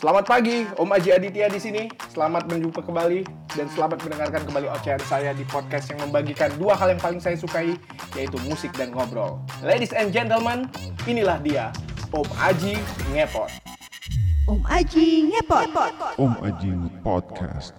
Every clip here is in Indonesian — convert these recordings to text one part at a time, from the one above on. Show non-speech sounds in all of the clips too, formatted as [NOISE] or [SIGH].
Selamat pagi, Om Aji Aditya di sini. Selamat berjumpa kembali dan selamat mendengarkan kembali ocehan saya di podcast yang membagikan dua hal yang paling saya sukai, yaitu musik dan ngobrol. Ladies and gentlemen, inilah dia, Om Aji Ngepot. Om Aji ngepot. Om Ajing Podcast.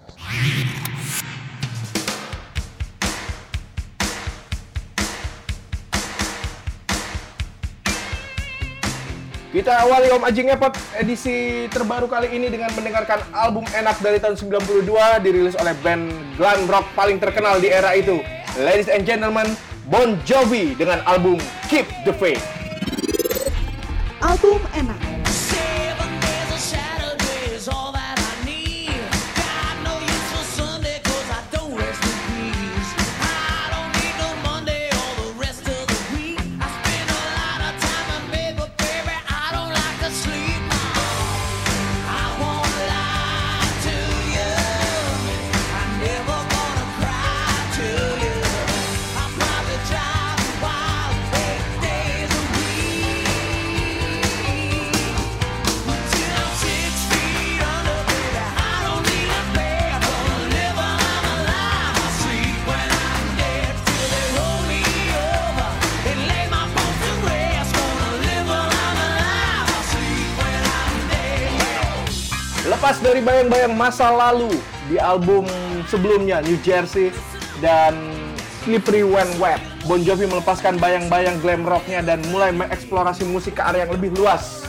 Kita awali Om Aji Ngepot edisi terbaru kali ini dengan mendengarkan album enak dari tahun 92 dirilis oleh band glam rock paling terkenal di era itu. Ladies and gentlemen, Bon Jovi dengan album Keep the Faith. Album enak. Dari bayang-bayang masa lalu di album sebelumnya New Jersey dan Slippery When Wet, Bon Jovi melepaskan bayang-bayang glam rocknya dan mulai mengeksplorasi musik ke area yang lebih luas.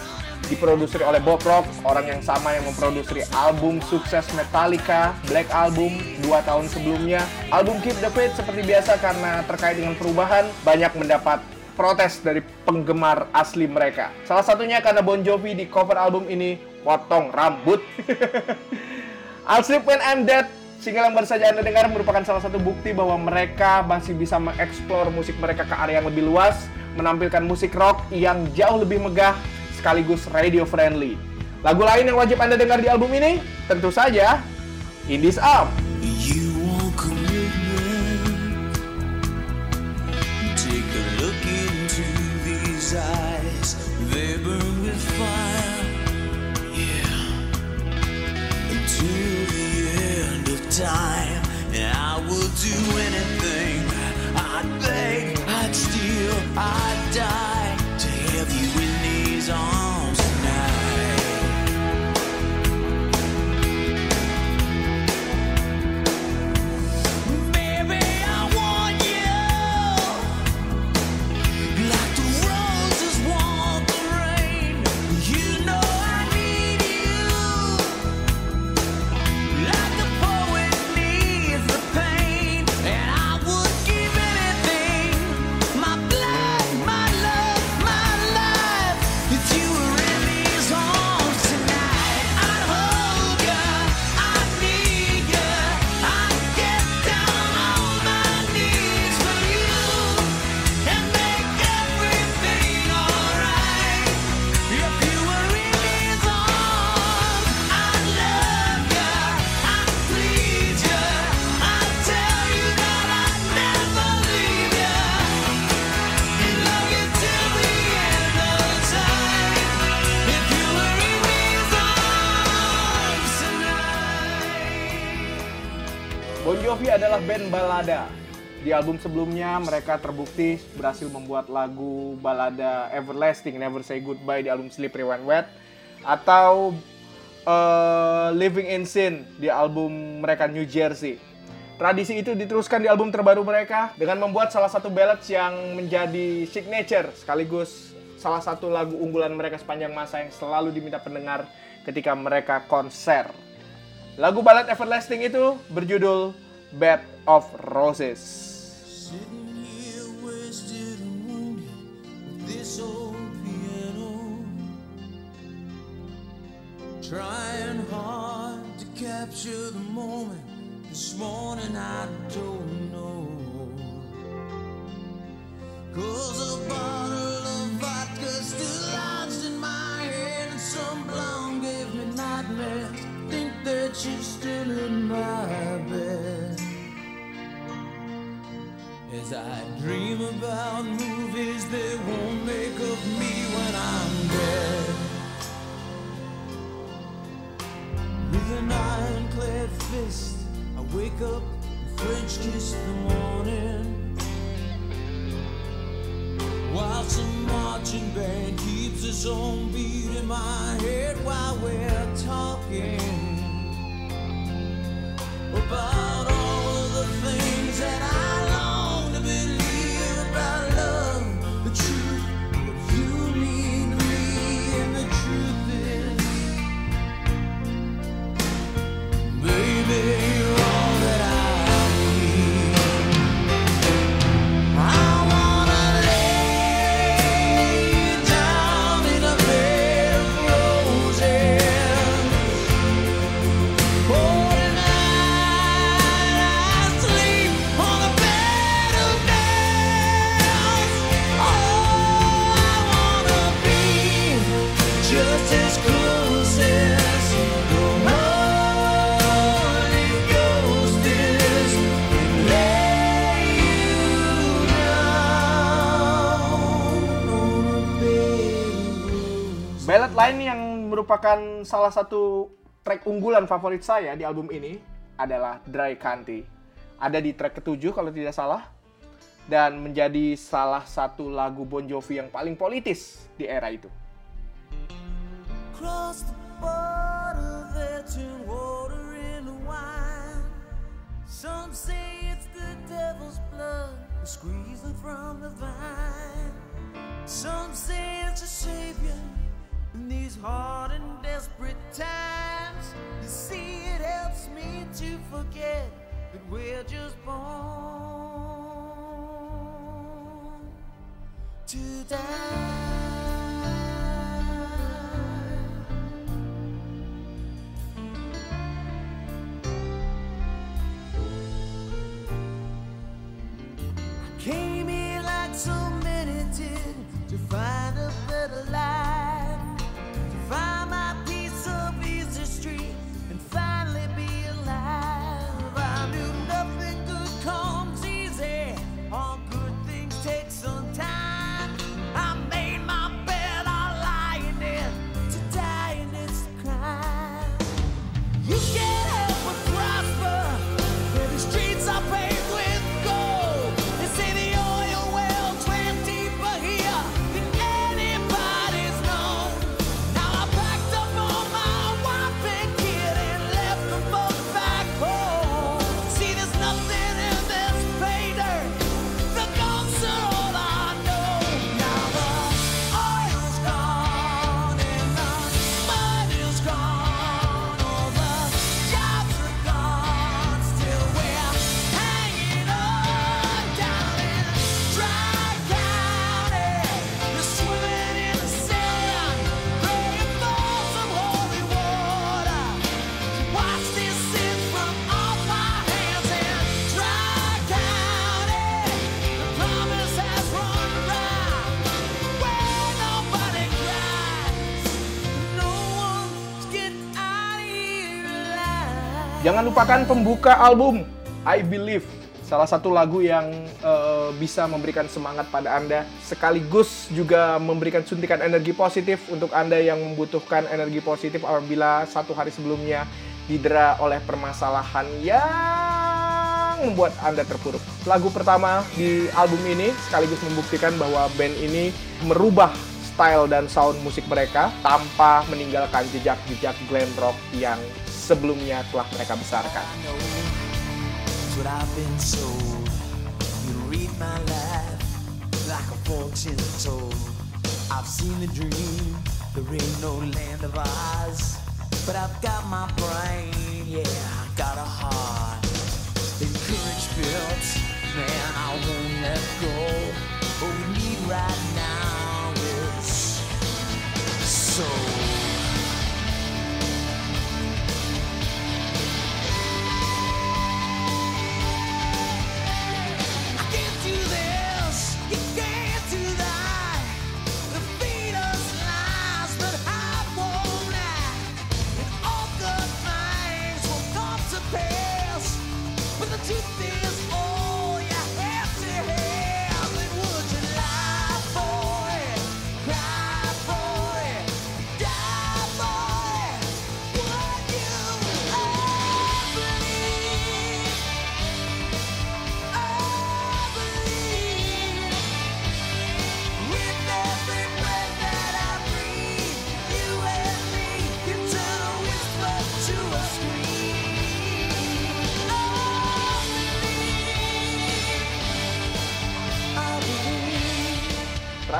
Diproduksi oleh Bob Rock, orang yang sama yang memproduksi album sukses Metallica, Black Album, dua tahun sebelumnya. Album Keep the Faith seperti biasa karena terkait dengan perubahan, banyak mendapat protes dari penggemar asli mereka. Salah satunya karena Bon Jovi di cover album ini potong rambut. [LAUGHS] I'll Sleep When I'm Dead Single yang baru saja Anda dengar merupakan salah satu bukti bahwa mereka masih bisa mengeksplor musik mereka ke area yang lebih luas, menampilkan musik rock yang jauh lebih megah sekaligus radio friendly. Lagu lain yang wajib Anda dengar di album ini tentu saja In This Up. You want commitment? Take a look into these eyes. They burn with fire. Time. And I will do anything. I'd beg, I'd steal, I'd die adalah band balada. Di album sebelumnya mereka terbukti berhasil membuat lagu balada Everlasting Never Say Goodbye di album Slippery When Wet atau eh, Living in Sin di album mereka New Jersey. Tradisi itu diteruskan di album terbaru mereka dengan membuat salah satu ballads yang menjadi signature sekaligus salah satu lagu unggulan mereka sepanjang masa yang selalu diminta pendengar ketika mereka konser. Lagu ballad Everlasting itu berjudul Bed of Roses. Trying hard to capture the moment. This morning I don't know. Cause a bottle of vodka still lodged in my head, and some blonde gave me nightmares. Think that she's still in my bed. As I dream about movies they won't make of me when I'm dead. With an ironclad fist. I wake up and French kiss the morning. While some marching band keeps its own beat in my head while we're talking about roses. Ballad lain yang merupakan salah satu track unggulan favorit saya di album ini adalah Dry County. Ada di track ketujuh kalau tidak salah. Dan menjadi salah satu lagu Bon Jovi yang paling politis di era itu. Some say it's a savior in these hard and desperate times. You see, it helps me to forget that we're just born to die. Jangan lupakan pembuka album I Believe, salah satu lagu yang eh, bisa memberikan semangat pada Anda sekaligus juga memberikan suntikan energi positif untuk Anda yang membutuhkan energi positif apabila satu hari sebelumnya didera oleh permasalahan yang membuat Anda terpuruk. Lagu pertama di album ini sekaligus membuktikan bahwa band ini merubah style dan sound musik mereka tanpa meninggalkan jejak-jejak glam rock yang sebelumnya telah mereka besarkan. I've seen the dream, there ain't no land of. But I've got my brain, yeah, I got a heart. Built, man, I won't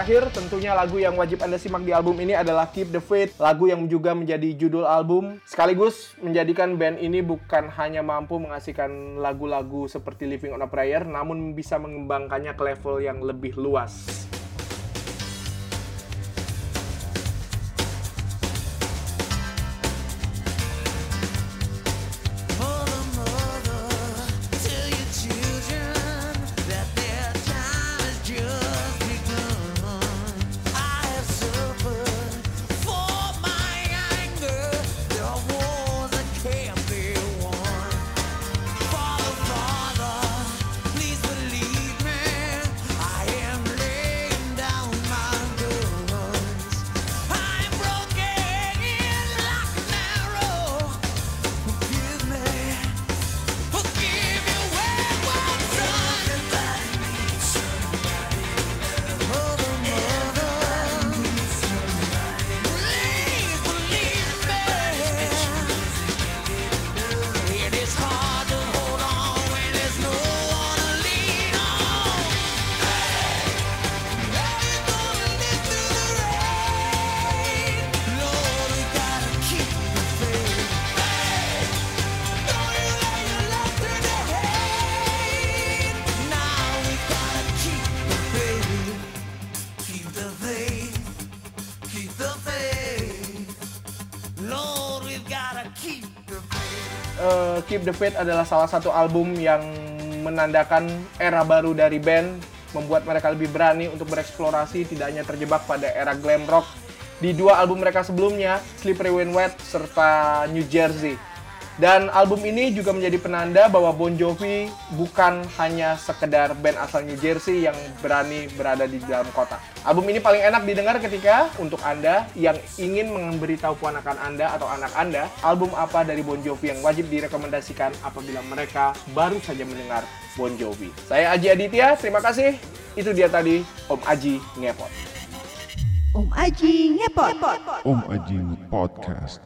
terakhir, tentunya lagu yang wajib Anda simak di album ini adalah Keep the Faith, lagu yang juga menjadi judul album, sekaligus menjadikan band ini bukan hanya mampu mengasihkan lagu-lagu seperti Living on a Prayer, namun bisa mengembangkannya ke level yang lebih luas. Eh, Keep the Faith adalah salah satu album yang menandakan era baru dari band, membuat mereka lebih berani untuk bereksplorasi, tidak hanya terjebak pada era glam rock di dua album mereka sebelumnya, Slippery When Wet serta New Jersey. Dan album ini juga menjadi penanda bahwa Bon Jovi bukan hanya sekedar band asal New Jersey yang berani berada di dalam kota. Album ini paling enak didengar ketika untuk Anda yang ingin memberitahu ponakan Anda atau anak Anda album apa dari Bon Jovi yang wajib direkomendasikan apabila mereka baru saja mendengar Bon Jovi. Saya Aji Aditya, terima kasih. Itu dia tadi Om Aji Ngepot. Om Aji ngepot. Om Ajing Podcast.